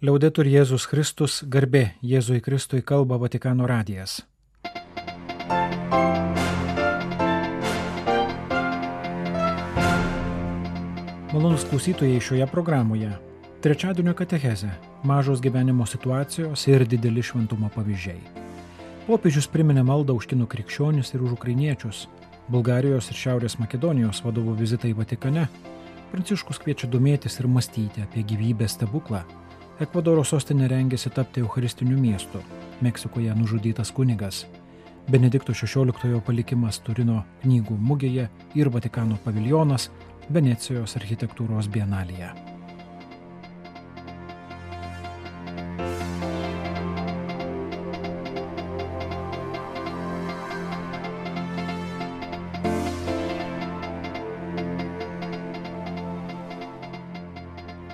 Liaudetur Jėzus Kristus, garbė Jėzui Kristui kalba Vatikano radijas. Malonus klausytojai šioje programoje. Trečiadienio katecheze - mažos gyvenimo situacijos ir dideli šventumo pavyzdžiai. Popiežius priminė maldą už kinų krikščionius ir už ukrainiečius. Bulgarijos ir Šiaurės Makedonijos vadovų vizitai Vatikane. Pranciškus kviečia domėtis ir mąstyti apie gyvybės stebuklą. Ekvadoro sostinė rengėsi tapti Eucharistiniu miestu. Meksikoje nužudytas kunigas. Benedikto XVI palikimas Turino knygų mugėje ir Vatikano paviljonas Venecijos architektūros bienalėje.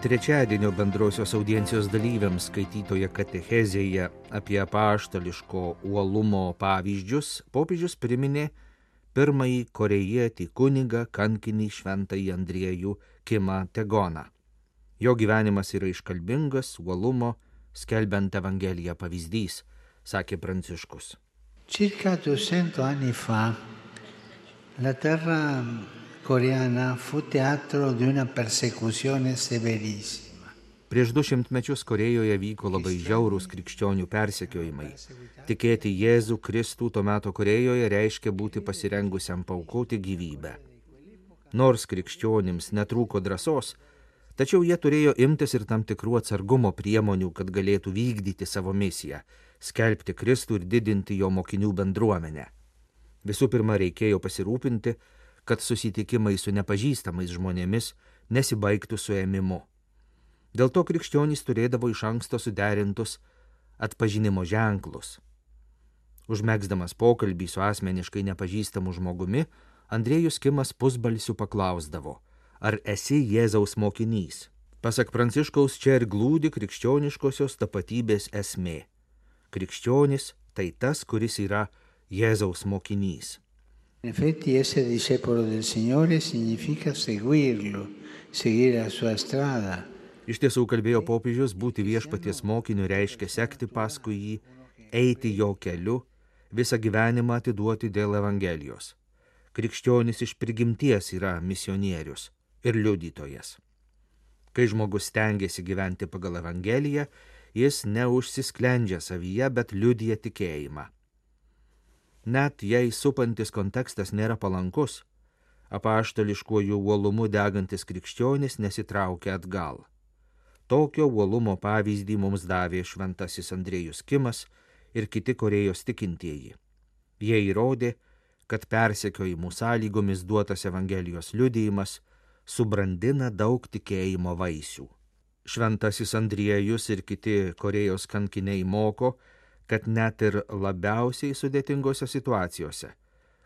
Trečiadienio bendrosios audiencijos dalyviams skaitytoje katechezėje apie paštališko uolumo pavyzdžius popiežius priminė pirmąjį korejietį kunigą kankinį šventąjį Andriejų Kimą Tegoną. Jo gyvenimas yra iškalbingas, uolumo, skelbiant Evangeliją pavyzdys, sakė Pranciškus. Circa 200 anni fa la terra coreana fu teatro di una persecuzione severissima. Prieš du šimtmečius Korejoje vyko labai žiaurūs krikščionių persekiojimai. Tikėti Jėzų Kristų tuo metu Korejoje reiškia būti pasirengusiam paukoti gyvybę. Nors krikščionims netrūko drąsos, tačiau jie turėjo imtis ir tam tikrų atsargumo priemonių, kad galėtų vykdyti savo misiją - skelbti Kristų ir didinti jo mokinių bendruomenę. Visų pirma, reikėjo pasirūpinti, kad susitikimai su nepažįstamais žmonėmis nesibaigtų suėmimu. Dėl to krikščionys turėdavo iš anksto suderintus atpažinimo ženklus. Užmėgsdamas pokalbį su asmeniškai nepažįstamu žmogumi, Andriejus Kimas pusbalsių paklausdavo, ar esi Jėzaus mokinys. Pasak Pranciškaus, čia ir glūdi krikščioniškosios tapatybės esmė. Krikščionis tai tas, kuris yra Jėzaus mokinys. In effetti essere discepolo del Signore significa seguirlo, seguire la sua strada. Iš tiesų kalbėjo popiežius, būti viešpaties mokiniu reiškia sekti paskui jį, eiti jo keliu, visą gyvenimą atiduoti dėl Evangelijos. Krikščionis iš prigimties yra misionierius ir liudytojas. Kai žmogus stengiasi gyventi pagal Evangeliją, jis neužsisklendžia savyje, bet liudija tikėjimą net jei supantis kontekstas nėra palankus, apaštališkuoju uolumu degantis krikščionis nesitraukia atgal. Tokio uolumo pavyzdį mums davė šventasis Andrėjus Kimas ir kiti Korejos tikintieji. Jie įrodė, kad persekiojimų sąlygomis duotas Evangelijos liudijimas subrandina daug tikėjimo vaisių. Šventasis Andriejus ir kiti Korejos kankiniai moko, kad net ir labiausiai sudėtingose situacijose,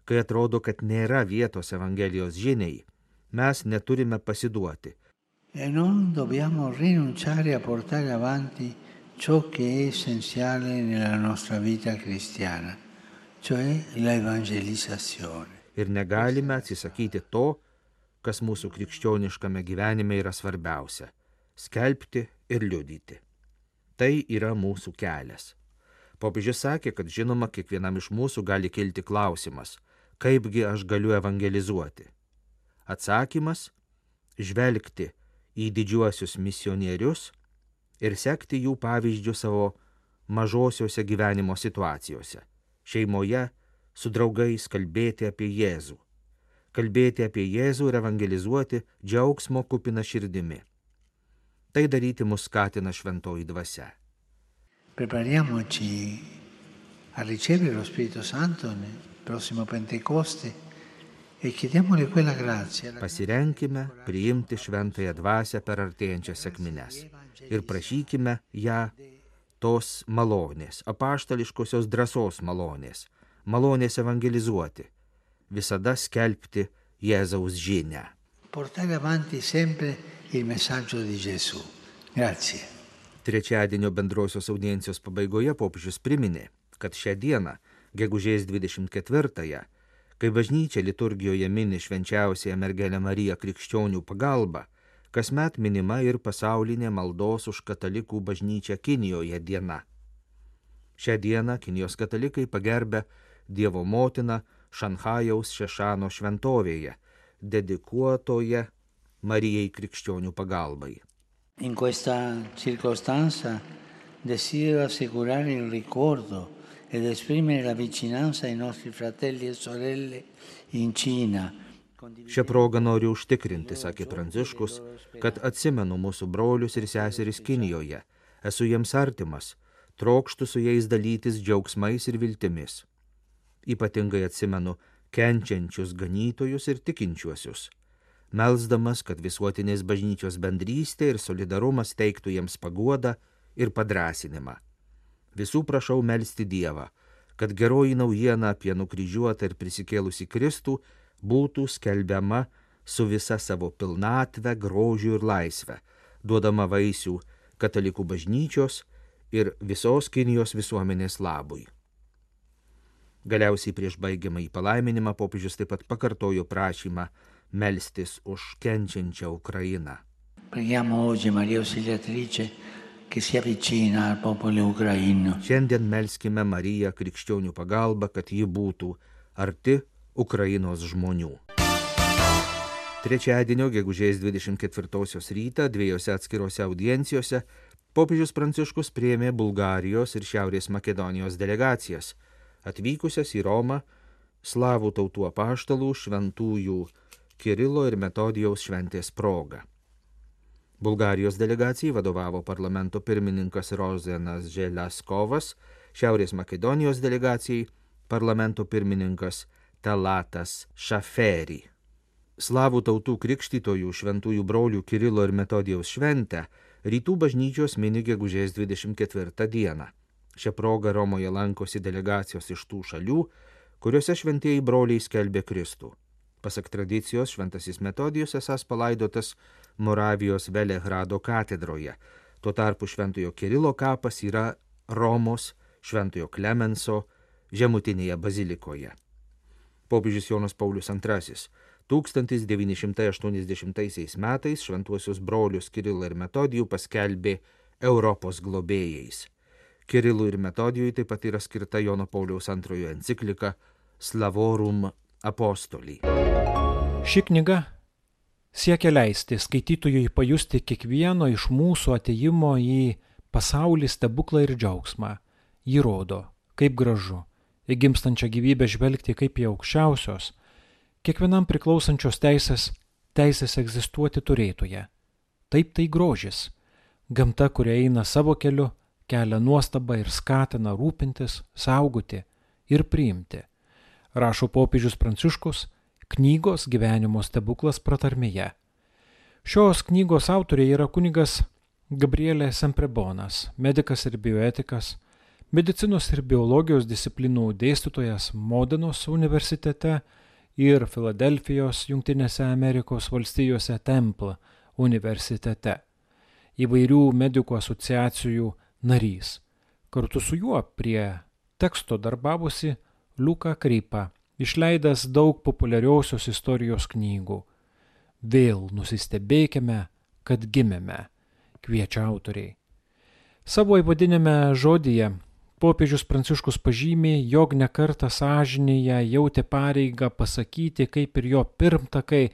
kai atrodo, kad nėra vietos Evangelijos žiniai, mes neturime pasiduoti. E non dobbiamo rinunciare a portare avanti ciò che è essenziale nella nostra vita cristiana, cioè l'evangelizzazione. Ir negalime atsisakyti to, kas mūsų krikščioniškame gyvenime yra svarbiausia - skelbti ir liudyti. Tai yra mūsų kelias. Popiežius sakė, kad žinoma, kiekvienam iš mūsų gali kilti klausimas, kaipgi aš galiu evangelizuoti. Atsakymas - žvelgti į didžiuosius misionierius ir sekti jų pavyzdžių savo mažosiuose gyvenimo situacijose - šeimoje, su draugais kalbėti apie Jėzų. Kalbėti apie Jėzų ir evangelizuoti džiaugsmo kupina širdimi. Tai daryti mus skatina šventoji dvasia. Prepariamoci a ricevere lo Spirito Santo nel prossimo Pentecoste e chiediamole quella grazia. Pasirenkime priimti šventąją dvasę per artėjančias sekmines ir prašykime ją tos malonės, apaštališkosios drąsos malonės, malonės evangelizuoti, visada skelbti Jėzaus žinę. Portare avanti sempre il messaggio di Gesù. Grazie. Trečiadienio bendrosios audiencijos pabaigoje popiežius priminė, kad šią dieną, gegužės 24-ąją, kai bažnyčia liturgijoje mini švenčiausiąją mergelę Mariją krikščionių pagalbą, kasmet minima ir pasaulinė maldos už katalikų bažnyčią Kinijoje diena. Šią dieną Kinijos katalikai pagerbė Dievo motiną Šanhajaus Šešano šventovėje, dedikuotoje Marijai krikščionių pagalbai. In questa circostanza desidero assicurare il ricordo ed esprimere la vicinanza ai nostri fratelli e sorelle in Cina. Šią progą noriu užtikrinti, sakė Pranciškus, kad atsimenu mūsų brolius ir seseris Kinijoje, esu jiems artimas, trokštų su jais dalytis džiaugsmais ir viltimis. Ypatingai atsimenu kenčiančius ganytojus ir tikinčiuosius, melsdamas, kad visuotinės bažnyčios bendrystė ir solidarumas teiktų jiems paguodą ir padrasinimą. Visų prašau melstį Dievą, kad geroji naujiena apie nukryžiuotą ir prisikėlusi Kristų būtų skelbiama su visa savo pilnatve, grožiu ir laisve, duodama vaisių katalikų bažnyčios ir visos Kinijos visuomenės labui. Galiausiai prieš baigiamą į palaiminimą popiežius taip pat pakartojo prašymą melstis už kenčiančią Ukrainą. Šiandien melskime Mariją krikščionių pagalbą, kad ji būtų arti Ukrainos žmonių. Trečiadienio, gegužės 24 rytą, dviejose atskirose audiencijose popiežius Pranciškus priėmė Bulgarijos ir Šiaurės Makedonijos delegacijas, atvykusias į Romą slavų tautų apaštalų šventųjų Kirilo ir Metodijaus šventės proga. Bulgarijos delegacijai vadovavo parlamento pirmininkas Rozenas Želiaskovas, Šiaurės Makedonijos delegacijai parlamento pirmininkas Talatas Šaferi. Slavų tautų krikštytojų šventųjų brolių Kirilo ir Metodijaus šventę rytų bažnyčios mini gegužės 24 dieną. Šią progą Romoje lankosi delegacijos iš tų šalių, kuriuose šventieji broliai skelbė Kristų. Pasak tradicijos, šventasis Metodijus esas palaidotas Moravijos Velehrado katedroje. Tuo tarpu šventojo Kirilo kapas yra Romos šventojo Klemenso žemutinėje bazilikoje popiežius Jonas Paulius II 1980 metais šventuosius brolius Kirilą ir Metodijų paskelbė Europos globėjais. Kirilui ir Metodijui taip pat yra skirta Jono Pauliaus II enciklika Slavorum apostoliai. Ši knyga siekia leisti skaitytojui pajusti kiekvieno iš mūsų ateimo į pasaulį stebuklą ir džiaugsmą. Ji rodo, kaip gražu, į gimstančią gyvybę žvelgti kaip į aukščiausios, kiekvienam priklausančios teisės, teisės egzistuoti turėtoje. Taip tai grožis. Gamta, kuria eina savo keliu, kelia nuostabą ir skatina rūpintis, saugoti ir priimti. Rašo popiežius Pranciškus knygos gyvenimo stebuklas pratarmėje. Šios knygos autoriai yra kunigas Gabrielė Semprebonas, medikas ir bioetikas, medicinos ir biologijos disciplinų dėstytojas Modenos universitete ir Filadelfijos Junktinėse Amerikos valstijose Temple universitete, įvairių medikų asociacijų narys. Kartu su juo prie teksto darbavosi Luka Krypa, išleidęs daug populiariosios istorijos knygų. Vėl nusistebėkime, kad gimėme, kviečia autoriai. Savo įvadinėme žodyje Popiežius Pranciškus pažymė, jog nekartą sąžinėje jautė pareigą pasakyti, kaip ir jo pirmtakai,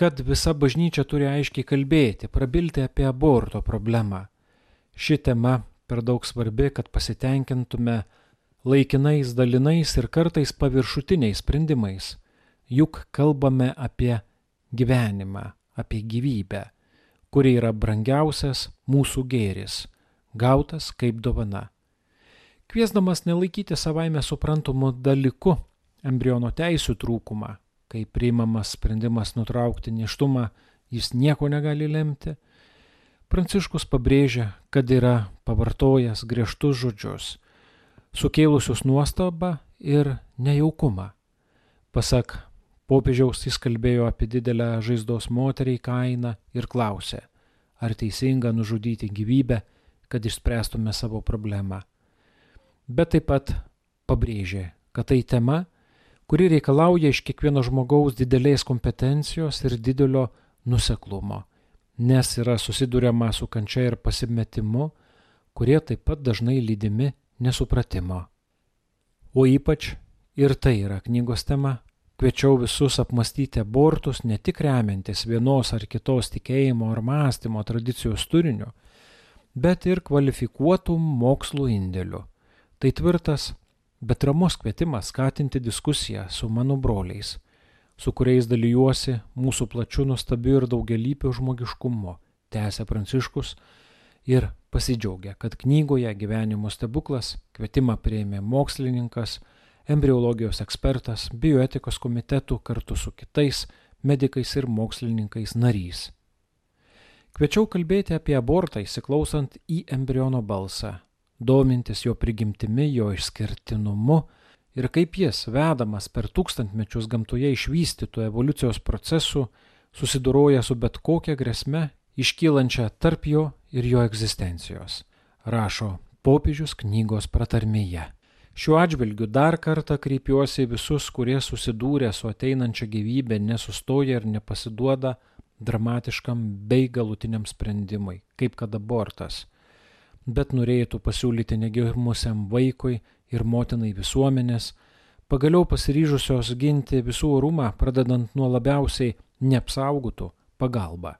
kad visa bažnyčia turi aiškiai kalbėti, prabilti apie aborto problemą. Ši tema per daug svarbi, kad pasitenkintume laikinais dalinais ir kartais paviršutiniais sprendimais. Juk kalbame apie gyvenimą, apie gyvybę, kuri yra brangiausias mūsų gėris, gautas kaip dovana kviesdamas nelaikyti savaime suprantamu dalyku embriono teisų trūkumą, kai priimamas sprendimas nutraukti neštumą, jis nieko negali lemti, Pranciškus pabrėžia, kad yra pavartojęs griežtus žodžius, sukėlusius nuostabą ir nejaukumą. Pasak popiežiaus jis kalbėjo apie didelę žaizdos moteriai kainą ir klausė, ar teisinga nužudyti gyvybę, kad išspręstume savo problemą bet taip pat pabrėžė, kad tai tema, kuri reikalauja iš kiekvieno žmogaus didelės kompetencijos ir didelio nuseklumo. nes yra susidūriama su kančia ir pasimetimu, kurie taip pat dažnai lydimi nesupratimo. O ypač ir tai yra knygos tema. Kviečiau visus apmastyti abortus ne tik remiantis vienos ar kitos tikėjimo ar mąstymo tradicijos turiniu, bet ir kvalifikuotų mokslų indėliu. Tai tvirtas, bet ramus kvietimas skatinti diskusiją su mano broliais, su kuriais dalyjuosi mūsų plačiu nuostabiu ir daugelypiu žmogiškumu, tęsė Pranciškus ir pasidžiaugia, kad knygoje gyvenimo stebuklas kvietimą prieimė mokslininkas, embriologijos ekspertas, bioetikos komitetų kartu su kitais medikais ir mokslininkais narys. Kviečiau kalbėti apie abortą įsiklausant į embriono balsą, domintis jo prigimtimi, jo išskirtinumu ir kaip jis, vedamas per tūkstantmečius gamtoje išvystytų evoliucijos procesų, susidoroja su bet kokia grėsme iškylančią tarp jo ir jo egzistencijos, rašo popiežius knygos pratarmėje. Šiuo atžvilgiu dar kartą kreipiuosi visus, kurie susidūrė su ateinančia gyvybė, nesustoja ir nepasiduoda dramatiškam bei galutiniam sprendimui, kaip kad abortas, bet norėtų pasiūlyti negimusiam vaikui ir motinai visuomenės, pagaliau pasiryžusios ginti visų orumą, pradedant nuo labiausiai neapsaugotų pagalbą.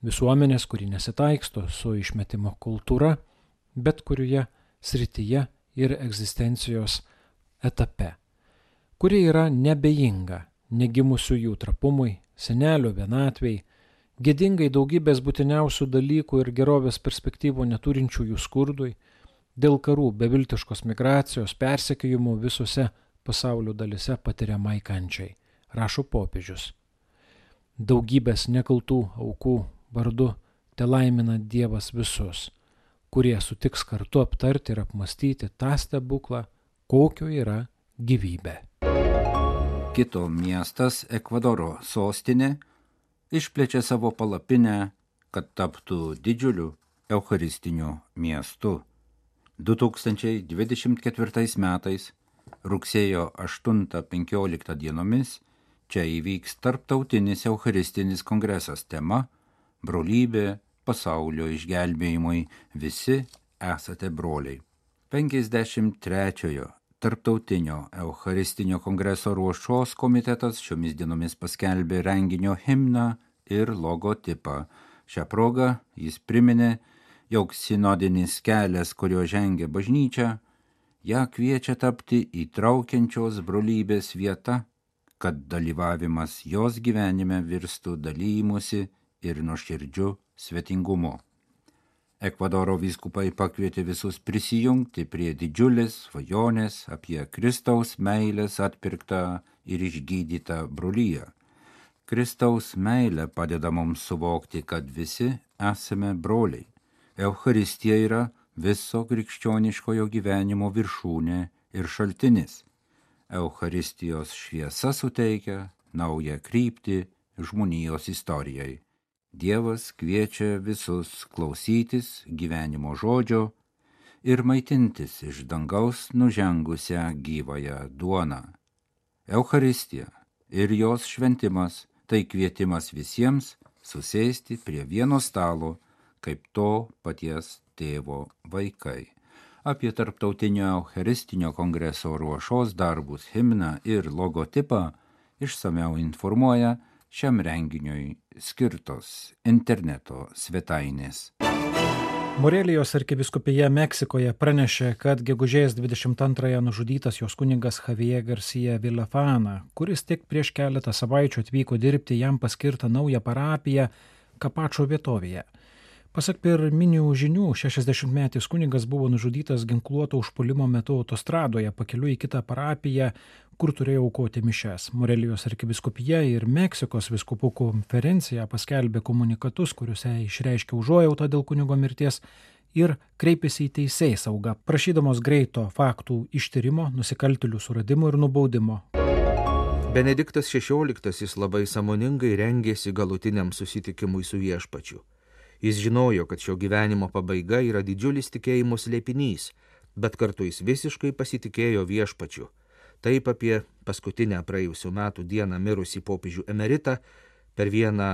Visuomenės, kuri nesitaiksto su išmetimo kultūra, bet kurioje srityje ir egzistencijos etape, kuri yra nebejinga negimusių jų trapumui, senelio vienatvei, gėdingai daugybės būtiniausių dalykų ir gerovės perspektyvų neturinčių jų skurdui, dėl karų beviltiškos migracijos persekiojimų visose pasaulio dalise patiriamai kančiai, rašo popiežius. Daugybės nekaltų aukų vardu te laimina Dievas visus kurie sutiks kartu aptarti ir apmastyti tą stebuklą, kokio yra gyvybė. Kito miestas, Ekvadoro sostinė, išplečia savo palapinę, kad taptų didžiuliu Eucharistiniu miestu. 2024 metais rugsėjo 8-15 dienomis čia įvyks tarptautinis Eucharistinis kongresas tema Brolybė, pasaulio išgelbėjimui visi esate broliai. 53-ojo Tarptautinio Eucharistinio kongreso ruošos komitetas šiomis dienomis paskelbė renginio himną ir logotipą. Šią progą jis priminė, jog sinodinis kelias, kurio žengia bažnyčia, ją kviečia tapti įtraukiančios brolybės vieta, kad dalyvavimas jos gyvenime virstų dalymusi ir nuoširdžiu svetingumu. Ekvadoro vyskupai pakvietė visus prisijungti prie didžiulės svajonės apie Kristaus meilės atpirktą ir išgydytą brolyje. Kristaus meilė padeda mums suvokti, kad visi esame broliai. Eucharistija yra viso krikščioniškojo gyvenimo viršūnė ir šaltinis. Eucharistijos šviesa suteikia naują kryptį žmonijos istorijai. Dievas kviečia visus klausytis gyvenimo žodžio ir maitintis iš dangaus nužengusią gyvąją duoną. Eucharistija ir jos šventimas tai kvietimas visiems susėsti prie vieno stalo, kaip to paties tėvo vaikai. Apie tarptautinio Eucharistinio kongreso ruošos darbus, himną ir logotipą išsameu informuoja šiam renginiui skirtos interneto svetainės. Morelijos arkiviskupija Meksikoje pranešė, kad gegužės 22-ąją nužudytas jos kuningas Javier Garcia Villafana, kuris tik prieš keletą savaičių atvyko dirbti jam paskirtą naują parapiją Kapačio vietovėje. Pasak pirminių žinių, 60-metis kunigas buvo nužudytas ginkluoto užpolimo metu autostradoje pakeliu į kitą parapiją, kur turėjo aukoti mišes. Morelijos arkiviskupija ir Meksikos viskupų konferencija paskelbė komunikatus, kuriuose išreiškė užuojautą dėl kunigo mirties ir kreipėsi į teisėjai saugą, prašydamos greito faktų ištyrimo, nusikaltėlių suradimo ir nubaudimo. Benediktas XVI labai samoningai rengėsi galutiniam susitikimui su viešpačiu. Jis žinojo, kad šio gyvenimo pabaiga yra didžiulis tikėjimo slėpinys, bet kartu jis visiškai pasitikėjo viešpačiu. Taip apie paskutinę praėjusių metų dieną mirusį popiežių emeritą per vieną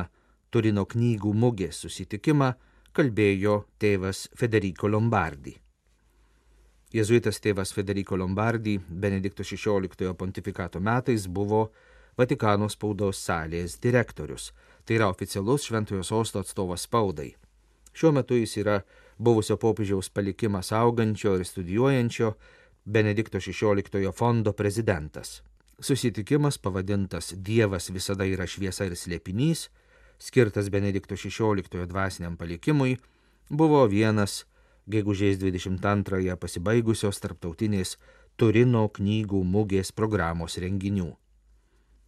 Turino knygų mugės susitikimą kalbėjo tėvas Federico Lombardi. Jėzuitas tėvas Federico Lombardi Benedikto XVI pontifikato metais buvo Vatikano spaudos salės direktorius, tai yra oficialus Šventojo sosto atstovas spaudai. Šiuo metu jis yra buvusio popiežiaus palikimą saugančio ir studijuojančio Benedikto XVI fondo prezidentas. Susitikimas pavadintas Dievas visada yra šviesa ir slėpinys, skirtas Benedikto XVI dvasiniam palikimui, buvo vienas gegužės 22-ąją pasibaigusios tarptautinės Turino knygų mugės programos renginių.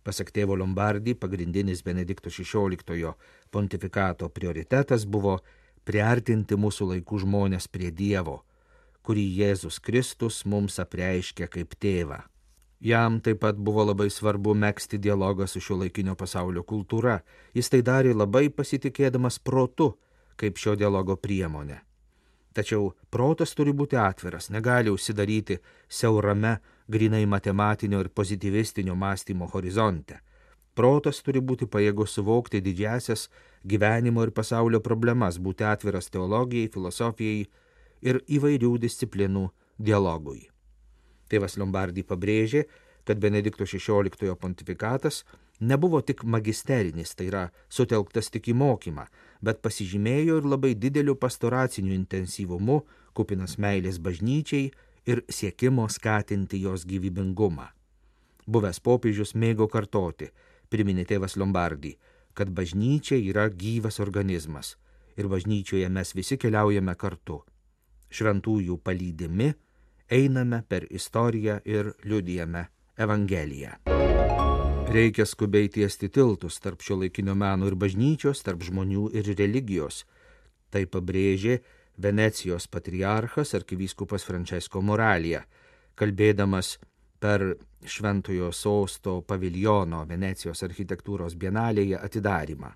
Pasak tėvo Lombardi, pagrindinis Benedikto XVI pontifikato prioritetas buvo priartinti mūsų laikų žmonės prie Dievo, kurį Jėzus Kristus mums apreiškia kaip tėvą. Jam taip pat buvo labai svarbu mėgsti dialogą su šio laikinio pasaulio kultūra. Jis tai darė labai pasitikėdamas protu kaip šio dialogo priemonė. Tačiau protas turi būti atviras, negali užsidaryti siaurame, grinai matematinio ir pozitivistinio mąstymo horizonte. Protas turi būti pajėgus suvokti didžiasias gyvenimo ir pasaulio problemas, būti atviras teologijai, filosofijai ir įvairių disciplinų dialogui. Tėvas Lombardi pabrėžė, kad Benedikto XVI pontifikatas nebuvo tik magisterinis, tai yra sutelktas tik į mokymą, bet pasižymėjo ir labai dideliu pastoraciniu intensyvumu, kupinas meilės bažnyčiai ir siekimo skatinti jos gyvybingumą. Buvęs popiežius mėgo kartoti, priminė tėvas Lombardi, kad bažnyčia yra gyvas organizmas ir bažnyčioje mes visi keliaujame kartu. Šventųjų palydimi einame per istoriją ir liudijame Evangeliją. Reikia skubiai tiesti tiltus tarp šio laikinio meno ir bažnyčios, tarp žmonių ir religijos. Tai pabrėžė Venecijos patriarchas arkivyskupas Francesco Moralija, kalbėdamas per Šventojo sosto paviljono Venecijos architektūros bienalėje atidarimą.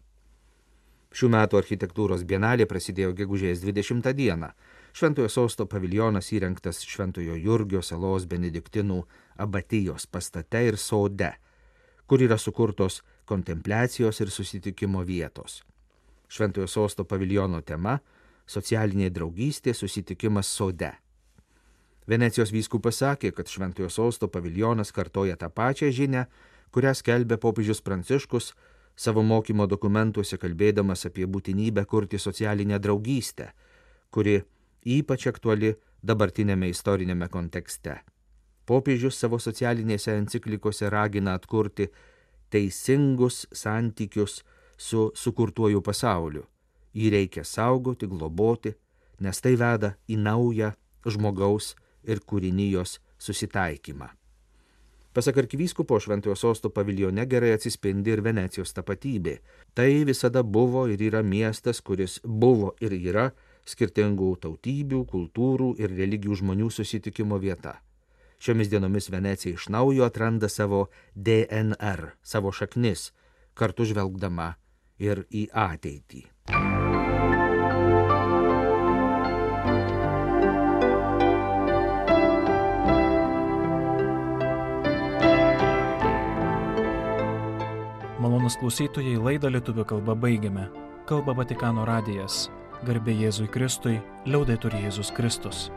Šių metų architektūros bienalė prasidėjo gegužės 20 dieną. Šventojo sosto paviljonas įrengtas Šventojo Jurgio salos benediktinų abatijos pastate ir sode, kur yra sukurtos kontempliacijos ir susitikimo vietos. Šventojo sosto paviljono tema - socialinė draugystė susitikimas sode. Venecijos vyskupas sakė, kad Šventojo sosto paviljonas kartoja tą pačią žinę, kurią skelbė popiežius Pranciškus savo mokymo dokumentuose kalbėdamas apie būtinybę kurti socialinę draugystę, kuri ypač aktuali dabartinėme istorinėme kontekste. Popiežius savo socialinėse enciklikose ragina atkurti teisingus santykius su sukurtuoju pasauliu. Jį reikia saugoti, globoti, nes tai veda į naują žmogaus ir kūrinijos susitaikymą. Pasak arkivyskupo Šventojo sosto paviljone gerai atsispindi ir Venecijos tapatybė. Tai visada buvo ir yra miestas, kuris buvo ir yra skirtingų tautybių, kultūrų ir religijų žmonių susitikimo vieta. Šiomis dienomis Venecija iš naujo atranda savo DNR, savo šaknis, kartu žvelgdama ir į ateitį. Malonus klausytojai laidą lietuvių kalba baigiame. Kalba Vatikano radijas. Garbė Jėzui Kristui, liaudai turi Jėzus Kristus.